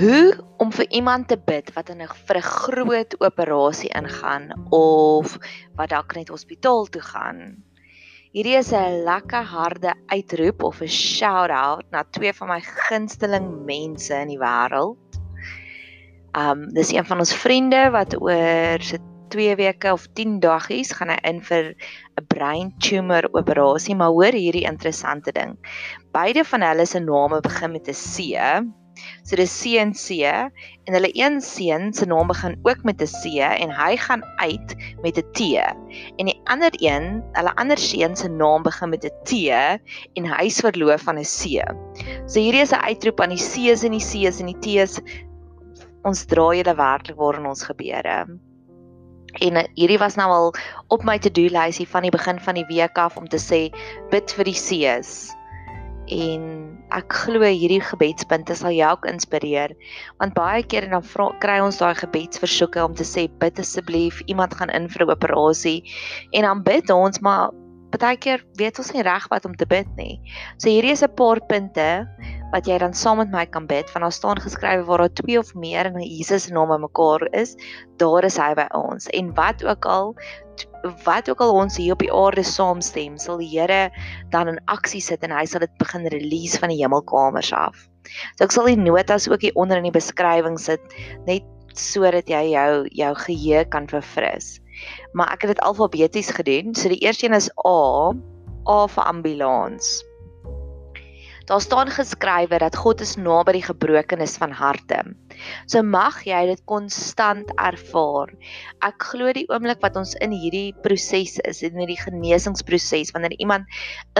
Hoe om vir iemand te bid wat in 'n vir 'n groot operasie ingaan of wat dalk net hospitaal toe gaan. Hierdie is 'n lekker harde uitroep of 'n shout-out na twee van my gunsteling mense in die wêreld. Um dis een van ons vriende wat oor se 2 weke of 10 daggies gaan hy in vir 'n brain tumor operasie, maar hoor hierdie interessante ding. Beide van hulle se name begin met 'n C. So dis C en C en hulle een seun se naam begin ook met 'n C en hy gaan uit met 'n T. En die ander een, hulle ander seun se naam begin met 'n T en hy's verloof van 'n C. So hierdie is 'n uitroep aan die C's en die C's en die T's. Ons dra julle werklik waar in ons gebeure. En eh, hierdie was nou al op my to-do lysie van die begin van die week af om te sê bid vir die C's en ek glo hierdie gebedspunte sal jou ook inspireer want baie keer dan vra, kry ons daai gebedsversoeke om te sê bid asseblief iemand gaan in vir 'n operasie en dan bid ons maar baie keer weet ons nie reg wat om te bid nie. So hierdie is 'n paar punte wat jy dan saam met my kan bid want daar staan geskrywe waar daar twee of meer in Jesus se naam bymekaar is, daar is hy by ons. En wat ook al wat ook al ons hier op die aarde saamstem, sal die Here dan in aksie sit en hy sal dit begin release van die hemelkamers af. So ek sal die notas ook hier onder in die beskrywing sit net sodat jy jou jou geheue kan verfris. Maar ek het dit alfabeties gedoen. So die eerste een is A, A vir ambulans. Daar staan geskrywe dat God is naby die gebrokenes van harte. So mag jy dit konstant ervaar. Ek glo die oomblik wat ons in hierdie proses is, in hierdie genesingsproses, wanneer iemand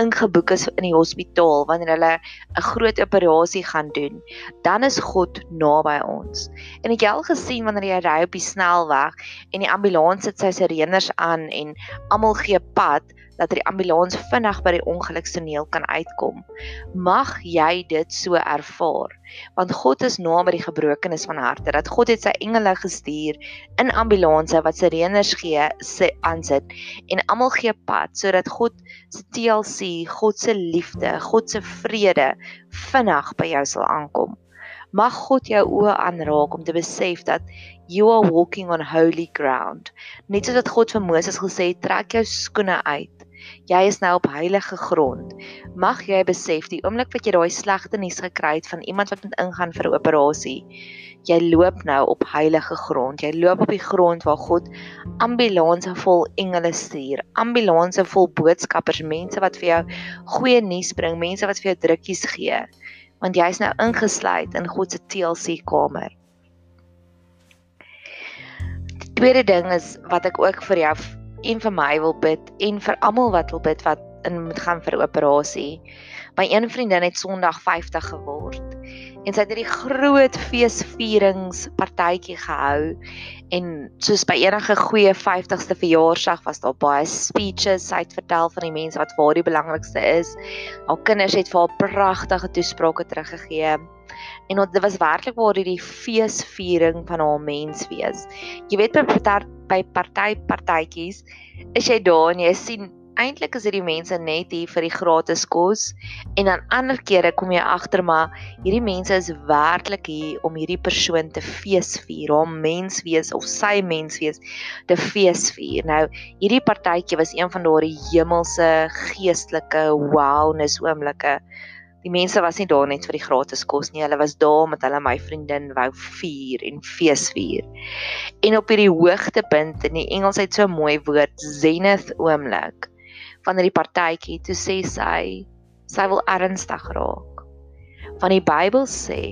ingeboek is in die hospitaal, wanneer hulle 'n groot operasie gaan doen, dan is God naby ons. En het al gesien wanneer jy ry op die snelweg en die ambulans sit sy sirenes aan en almal gee pad, dat die ambulans vinnig by die ongelukstoneel kan uitkom. Mag jy dit so ervaar, want God is naby die gebrokenes van harte. Dat God het sy engele gestuur in ambulanse wat sirenes gee, sê aansit en almal gee pad sodat God se TLC, God se liefde, God se vrede vinnig by jou sal aankom. Mag God jou oë aanraak om te besef dat you are walking on holy ground. Net soos wat God vir Moses gesê het, trek jou skoene uit Jy is nou op heilige grond. Mag jy besef die oomblik wat jy daai slegte nuus gekry het van iemand wat moet ingaan vir 'n operasie, jy loop nou op heilige grond. Jy loop op die grond waar God ambulanse vol engele stuur, ambulanse vol boodskappers, mense wat vir jou goeie nuus bring, mense wat vir jou drukkies gee, want jy's nou ingesluit in God se TLC kamer. Tweede ding is wat ek ook vir jou en vir my wil bid en vir almal wat wil bid wat in moet gaan vir 'n operasie. My een vriendin het Sondag 50 geword en sy het hierdie groot feesvieringspartytjie gehou en soos by enige goeie 50ste verjaarsdag was daar baie speeches, sy het vertel van die mense wat vir die belangrikste is. Haar kinders het vir haar pragtige toesprake teruggegee. En dit was werklik waar hierdie feesviering van haar mens wees. Jy weet by party by party partytjies is jy daar en jy sien eintlik is dit die mense net hier vir die gratis kos en dan ander kere kom jy agter maar hierdie mense is werklik hier om hierdie persoon te feesvier, hom mens wees of sy mens wees te feesvier. Nou hierdie partytjie was een van daardie hemelse geestelike wowness oomblikke. Die mense was nie daar net vir die gratis kos nie, hulle was daar omdat hulle my vriendin wou vier en feesvier. En op hierdie hoogtepunt in die Engels het so 'n mooi woord, zenith oomblik van hierdie partytjie toe sê sy sy wil ernstig raak. Van die Bybel sê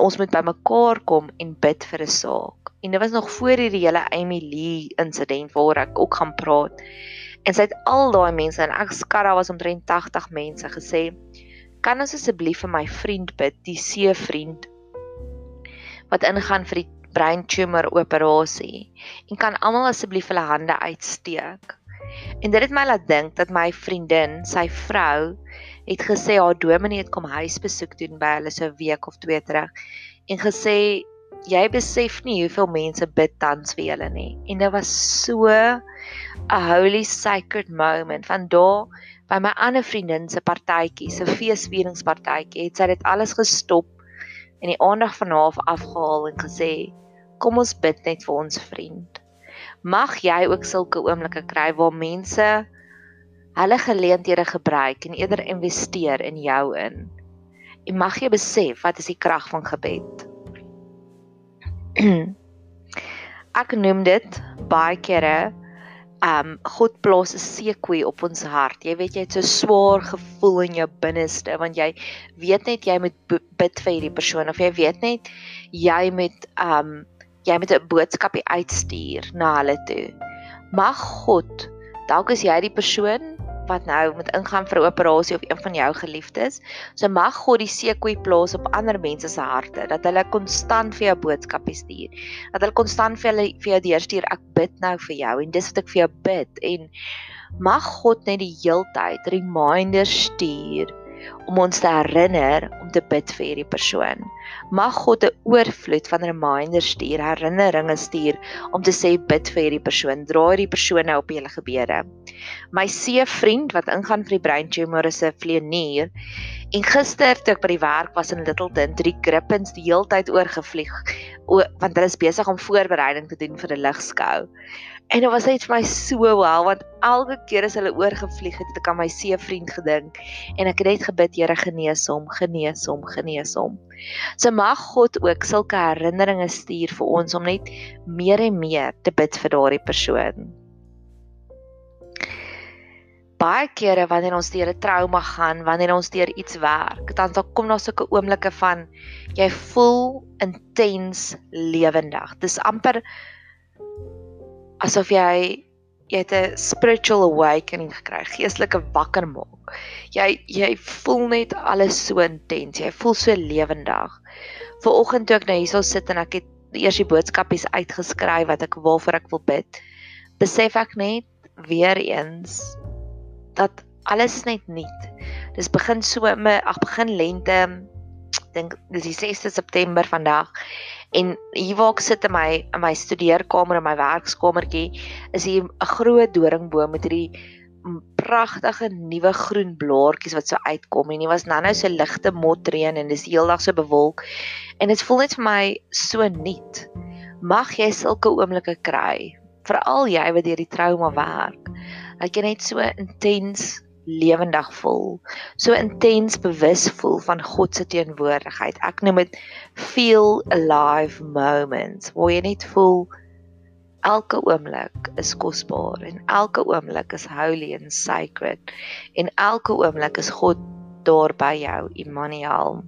ons moet bymekaar kom en bid vir 'n saak. En dit was nog voor hierdie hele Amy Lee insident waar ek ook gaan praat. En sy het al daai mense en ek skat daar was omtrent 80 mense gesê, "Kan ons asseblief vir my vriend bid, die see vriend wat ingaan vir die brain tumor operasie en kan almal asseblief hulle hande uitsteek?" En dit het my laat dink dat my vriendin, sy vrou, het gesê haar dominee het kom huisbesoek doen by hulle so 'n week of twee terug en gesê jy besef nie hoeveel mense bid tans vir julle nie. En dit was so 'n holy sacred moment van daar by my ander vriendin se partytjie, se feesvieringspartytjie, het sy dit alles gestop en die aandag van haar afgehaal en gesê kom ons bid net vir ons vriend. Mag jy ook sulke oomblikke kry waar mense hulle geleenthede gebruik en eerder investeer in jou in. En mag jy besef wat is die krag van gebed. Ek noem dit baie kere um God plaas 'n seekoei op ons hart. Jy weet jy het so swaar gevoel in jou binneste want jy weet net jy moet bid vir hierdie persoon of jy weet net jy moet um jy moet 'n boodskapie uitstuur na hulle toe. Mag God, dalk is jy die persoon wat nou moet ingaan vir 'n operasie of een van jou geliefdes. So mag God die seekoei plaas op ander mense se harte dat hulle konstant vir jou boodskappe stuur. Dat hulle konstant vir hulle vir jou deurstuur ek bid nou vir jou en dis wat ek vir jou bid en mag God net die heeltyd reminders stuur om ons te herinner om te bid vir hierdie persoon. Mag God 'n oorvloed van reminders stuur, herinneringe stuur om te sê bid vir hierdie persoon, dra hierdie persoon nou op julle gebede. My see vriend wat ingaan vir die brain tumor is 'n vleenier en gister toe ek by die werk was in Littleton, drie grippins die heeltyd oorgevlieg want hulle is besig om voorbereiding te doen vir 'n ligskou. En dit was net vir my so wel want elke keer as hulle oorgevlieg het, het ek aan my seevriend gedink en ek het net gebid, Here, genees hom, genees hom, genees hom. So mag God ook sulke herinneringe stuur vir ons om net meer en meer te bid vir daardie persoon. Baie kere wanneer ons deur 'n trauma gaan, wanneer ons deur iets werk, dan sal kom daar sulke oomblikke van jy voel intens lewendig. Dis amper asof jy jy het 'n spiritual awakening gekry, geestelike wakker maak. Jy jy voel net alles so intens, jy voel so lewendig. Vanoggend toe ek nou hierso sit en ek het eers die boodskapies uitgeskryf wat ek waarvoor ek wil bid, besef ek net weer eens dat alles net nuut. Dis begin somer, ag begin lente. Dink dis die 6de September vandag En hier waar ek sit in my in my studeerkamer in my werkskamertjie, is hier 'n groot doringboom met hierdie pragtige nuwe groen blaartjies wat so uitkom en dit was nou-nou so ligte motreën en dis heeldag so bewolk en dit voel net vir my so nuut. Mag jy sulke oomblikke kry, veral jy wat deur die trauma werk. Dat jy net so intens lewendig voel, so intens bewus voel van God se teenwoordigheid. Ek noem dit feel alive moments waar jy net voel elke oomblik is kosbaar en elke oomblik is holy and sacred en elke oomblik is God daar by jou, Immanuel.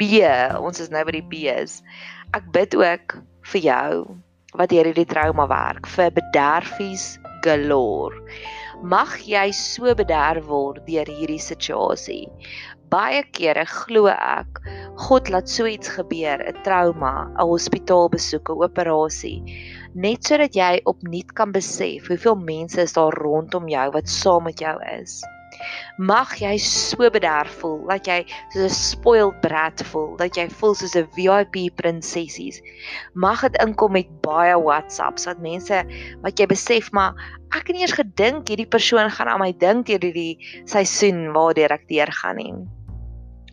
B, ons is nou by die B's. Ek bid ook vir jou wat deur hierdie trauma werk, vir bederfies galore mag jy so bederf word deur hierdie situasie. Baie kere glo ek God laat so iets gebeur, 'n trauma, 'n hospitaalbesoek, 'n operasie, net sodat jy opnuut kan besef hoeveel mense is daar rondom jou wat saam met jou is. Mag jy so bederf voel dat jy soos 'n spoiled brat voel, dat jy voel soos 'n VIP prinsessies. Mag dit inkom met baie WhatsApps wat mense wat jy besef maar ek het nie eers gedink hierdie persoon gaan aan my dink hierdie seisoen waardeur ek deur gaan nie.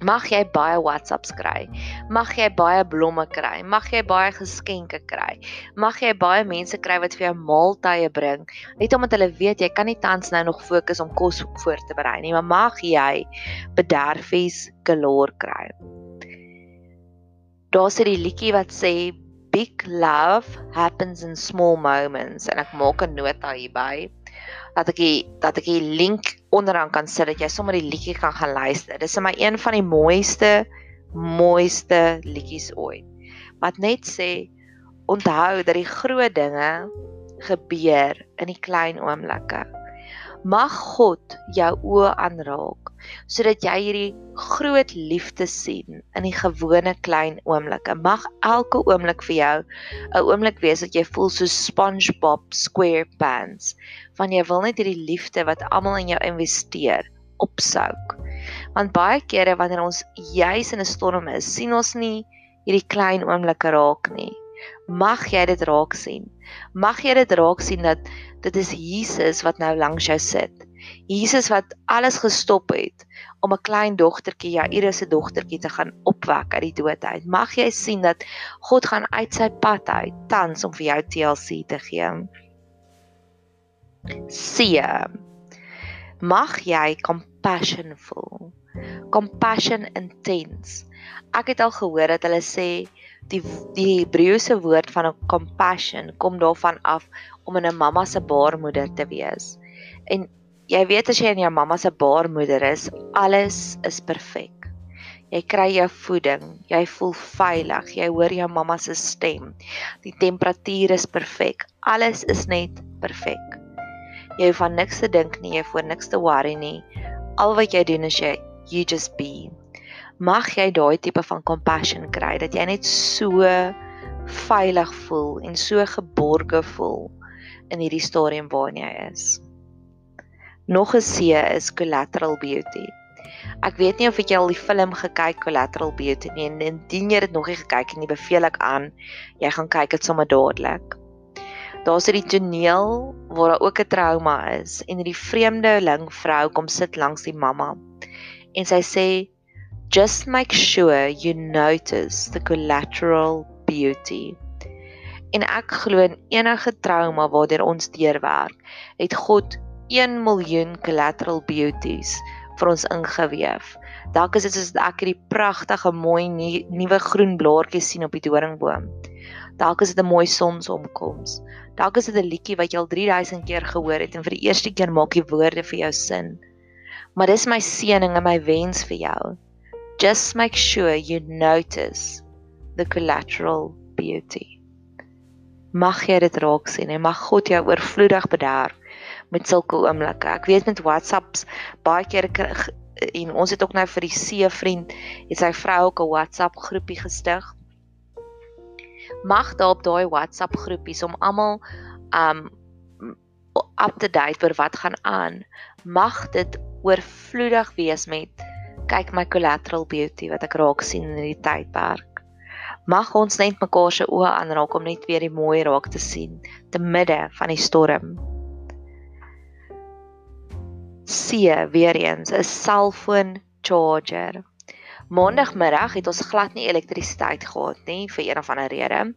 Mag jy baie WhatsApps kry. Mag jy baie blomme kry. Mag jy baie geskenke kry. Mag jy baie mense kry wat vir jou maaltye bring. Net omdat hulle weet jy kan nie tans nou nog fokus om kos voor te berei nie, maar mag jy bederfies galore kry. Daar's 'n liedjie wat sê big love happens in small moments en ek maak 'n nota hierby dat ek die, dat ek die link onderaan kan sit dat jy sommer die liedjie kan gaan luister. Dis vir my een van die mooiste mooiste liedjies ooit. Wat net sê onthou dat die groot dinge gebeur in die klein oomblikke. Mag God jou oë aanraak sodat jy hierdie groot liefde sien in die gewone klein oomblikke. Mag elke oomblik vir jou 'n oomblik wees dat jy voel so SpongeBob SquarePants, van jy wil net hierdie liefde wat almal in jou investeer opsouk. Want baie kere wanneer ons juis in 'n storm is, sien ons nie hierdie klein oomblikke raak nie. Mag jy dit raak sien. Mag jy dit raak sien dat dit is Jesus wat nou langs jou sit. Jesus wat alles gestop het om 'n klein dogtertjie, Jairus se dogtertjie te gaan opwek uit die dood uit. Mag jy sien dat God gaan uit sy pad uit tans om vir jou TLC te gee. See. Mag jy compassion voel. Compassion intense. Ek het al gehoor dat hulle sê die die Hebreëse woord van compassion kom daarvan af om in 'n mamma se baarmoeder te wees. En jy weet as jy in jou mamma se baarmoeder is, alles is perfek. Jy kry jou voeding, jy voel veilig, jy hoor jou mamma se stem. Die temperatuur is perfek. Alles is net perfek. Jy hoef aan niks te dink nie, jy hoef oor niks te worry nie. Al wat jy doen is jy you just be mag jy daai tipe van compassion kry dat jy net so veilig voel en so geborge voel in hierdie stadium waarin jy is. Nog 'n C is collateral beauty. Ek weet nie of jy al die film gekyk Collateral Beauty nie en indien jy dit nog nie gekyk het nie, beveel ek aan jy gaan kyk dit sommer dadelik. Daar's 'n toneel waar daar ook 'n trauma is en hierdie vreemdeling vrou kom sit langs die mamma en sy sê just make sure you notice the collateral beauty. En ek glo in enige trauma waardeur ons deurwerk, het God 1 miljoen collateral beauties vir ons ingeweef. Dalk is dit soos ek hierdie pragtige mooi nuwe groen blaartjies sien op die doringboom. Dalk is dit 'n mooi sonsopkoms. Dalk is dit 'n liedjie wat jy al 3000 keer gehoor het en vir die eerste keer maak die woorde vir jou sin. Maar dis my seëning en my wens vir jou just make sure you notice the collateral beauty. Mag jy dit raak sien en mag God jou oorvloedig bederf met sulke oomblikke. Ek weet met WhatsApps baie keer en ons het ook nou vir die see vriend, het sy vrou ook 'n WhatsApp groepie gestig. Mag daar op daai WhatsApp groepies om almal um up to date oor wat gaan aan. Mag dit oorvloedig wees met kyk my collateral beauty wat ek raak sien in hierdie tydperk. Mag ons net mekaar se oë aanraak om net weer die mooi raak te sien te midde van die storm. Sie weer eens 'n selfoon charger. Maandagmiddag het ons glad nie elektrisiteit gehad nie vir een of ander rede,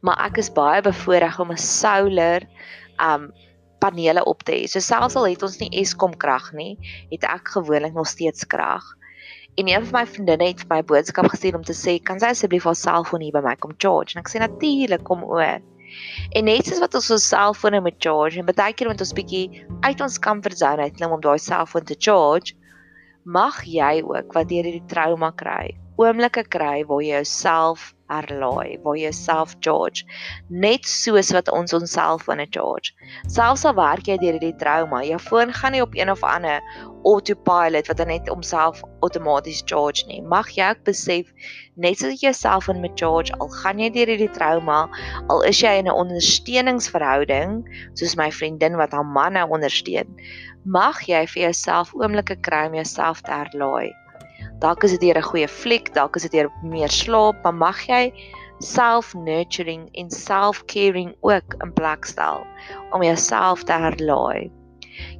maar ek is baie bevoorreg om 'n solar um panele op te hê. So selfs al het ons nie Eskom krag nie, het ek gewoonlik nog steeds krag. En een van my vriendinne het vir my boodskap gestuur om te sê, "Kan sy asseblief haar selfoon hier by my kom charge?" En ek sê, "Natuurlik, kom oor." En net soos wat ons ons selfone moet charge en baie keer moet ons bietjie uit ons comfort zone uitklim om daai selfoon te charge, mag jy ook wat deur hierdie trauma kry, oomblikke kry waar jy jouself herlaai, waar jy jouself charge, net soos wat ons ons selfone charge. Selfs al werk jy deur hierdie trauma, jou foon gaan nie op een of ander autopilot wat net homself outomaties charge nie. Mag jy ook besef net soos jy jouself in met charge al gaan jy deur hierdie trauma, al is jy in 'n ondersteuningsverhouding soos my vriendin wat haar man nou ondersteun, mag jy vir jouself oomblikke kry om jouself te herlaai. Dalk is dit deur 'n goeie fliek, dalk is dit deur meer slaap, maar mag jy self-nurturing en self-caring ook in plek stel om jouself te herlaai.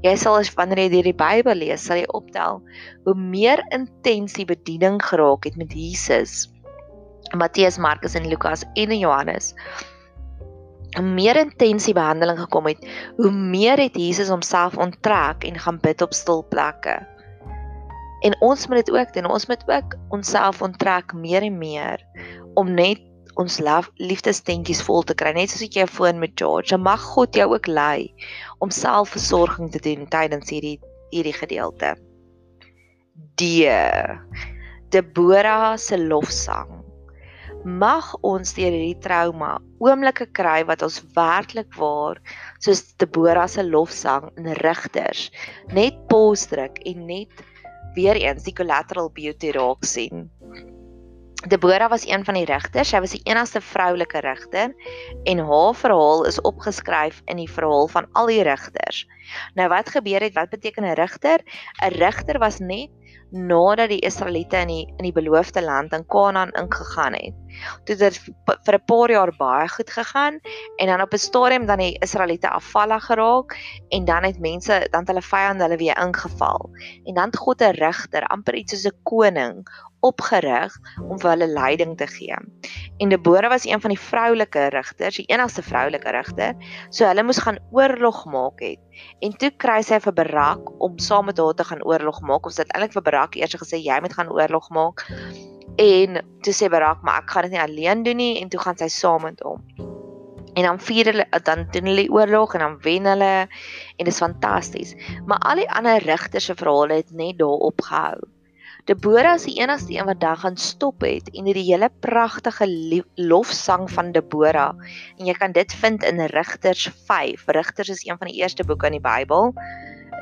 Jy sal as wanneer jy die Bybel lees, sal jy optel hoe meer intens die bediening geraak het met Jesus. Matteus, Markus en Lukas en Johannes. Hoe meer intens die behandeling gekom het, hoe meer het Jesus homself onttrek en gaan bid op stil plekke. En ons moet dit ook doen. Ons moet ook onsself onttrek meer en meer om net ons liefdestentjies vol te kry net soos jy jou foon met charge. Mag God jou ook lei om selfversorging te doen tydens hierdie hierdie gedeelte. Die Deborah se lofsang. Mag ons deur hierdie trauma oomblikke kry wat ons werklik waar soos Deborah se lofsang in rigters net pause druk en net weer eens die collateral beauty raak sien. Deborah was een van die regters. Sy was die enigste vroulike regter en haar verhaal is opgeskryf in die verhaal van al die regters. Nou wat gebeur het? Wat beteken 'n regter? 'n Regter was net nadat die Israeliete in die in die beloofde land in Kanaan ingegaan het. Toe dit vir 'n paar jaar baie goed gegaan en dan op 'n stadium dan die Israeliete afvallig geraak en dan het mense dan hulle vyande hulle weer ingeval. En dan het God 'n regter, amper iets soos 'n koning opgerig om vir hulle leiding te gee. En Debora was een van die vroulike rigters, die enigste vroulike rigter. So hulle moes gaan oorlog maak het. En toe kry sy vir Barak om saam met haar te gaan oorlog maak. Ons het eintlik vir Barak eers gesê jy moet gaan oorlog maak. En toe sê Barak, maar ek gaan dit nie alleen doen nie en toe gaan sy saam met hom. En dan vier hulle dan doen hulle oorlog en dan wen hulle en dit is fantasties. Maar al die ander rigters se verhale het net daar opgehou. Debora is die enigste een wat daar gaan stop het en hierdie hele pragtige lofsang van Debora en jy kan dit vind in Rigters 5. Rigters is een van die eerste boeke in die Bybel.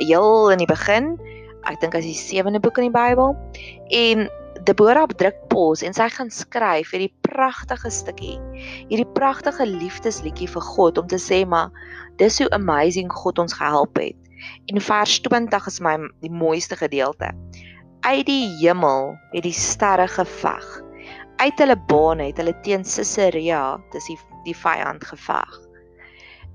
Heel in die begin. Ek dink as die sewende boek in die Bybel. En Debora druk pos en sy gaan skryf hierdie pragtige stukkie. Hierdie pragtige liefdesliedjie vir God om te sê maar dis hoe amazing God ons gehelp het. En vers 20 is my die mooiste gedeelte uit die hemel het die sterre geveg. Uit hulle bane het hulle teen Sisera, dis die die vyand geveg.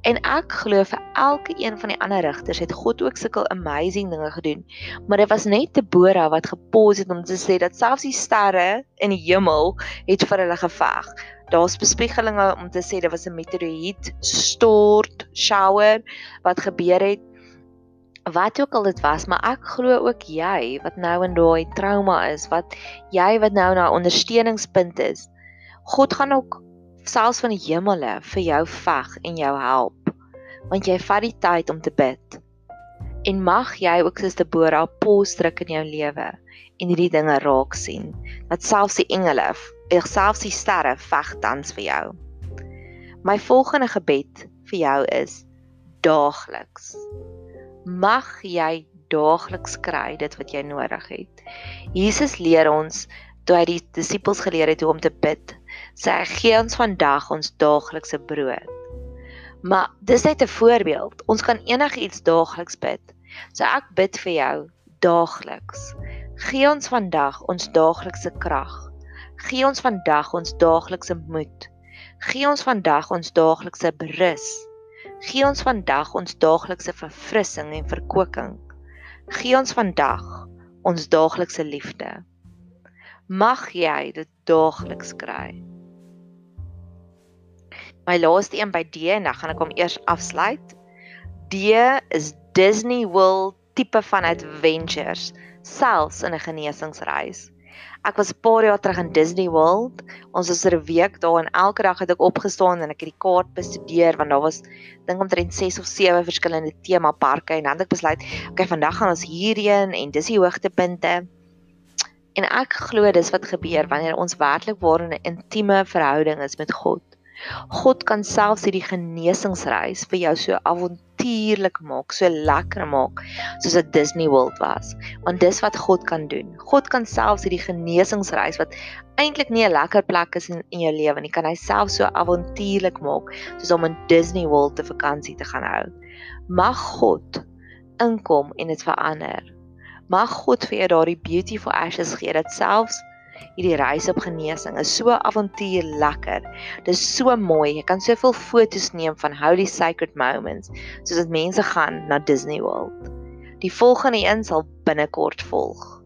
En ek glo vir elke een van die ander rigters het God ook sulke amazing dinge gedoen. Maar dit was net Debora wat gepos het om te sê dat selfs die sterre in die hemel het vir hulle geveg. Daar's bespiegelinge om te sê dit was 'n meteoriet stort shower wat gebeur het wat ook al dit was, maar ek glo ook jy wat nou in daai trauma is, wat jy wat nou na ondersteuningspunt is. God gaan ook selfs van die hemele vir jou veg en jou help. Want jy vat die tyd om te bid. En mag jy ook soos Debora pos druk in jou lewe en hierdie dinge raak sien. Dat selfs die engele, selfs die sterre veg tans vir jou. My volgende gebed vir jou is daagliks mag jy daagliks kry dit wat jy nodig het. Jesus leer ons toe hy die disippels geleer het hoe om te bid. Sê hy gee ons vandag ons daaglikse brood. Maar dis net 'n voorbeeld. Ons kan enigiets daagliks bid. So ek bid vir jou daagliks. Gee ons vandag ons daaglikse krag. Gee ons vandag ons daaglikse moed. Gee ons vandag ons daaglikse berus. Gee ons vandag ons daaglikse verfrissing en verkoeking. Gee ons vandag ons daaglikse liefde. Mag jy dit daagliks kry. My laaste een by D en dan gaan ek hom eers afsluit. D is Disney World tipe van adventures, selfs in 'n genesingsreis. Ek was 'n paar jaar terug in Disney World. Ons was vir 'n week daar en elke dag het ek opgestaan en ek het die kaart bestudeer want daar was dink omtrent 6 of 7 verskillende temaparke en dan het ek besluit, okay, vandag gaan ons hierheen en dis die hoogtepunte. En ek glo dis wat gebeur wanneer ons werklik waar 'n intieme verhouding is met God. God kan selfs hierdie genesingsreis vir jou so avontuurlik maak, so lekker maak, soos 'n Disney World was. Want dis wat God kan doen. God kan selfs hierdie genesingsreis wat eintlik nie 'n lekker plek is in, in jou lewe nie, kan hy self so avontuurlik maak soos om in Disney World te vakansie te gaan hou. Mag God inkom en dit verander. Mag God vir jou daardie beautiful ashes gee dat selfs hierdie reis op genesing is so avontuur lekker. Dis so mooi. Jy kan soveel foto's neem van holy sacred moments soos dit mense gaan na Disney World. Die volgende een sal binnekort volg.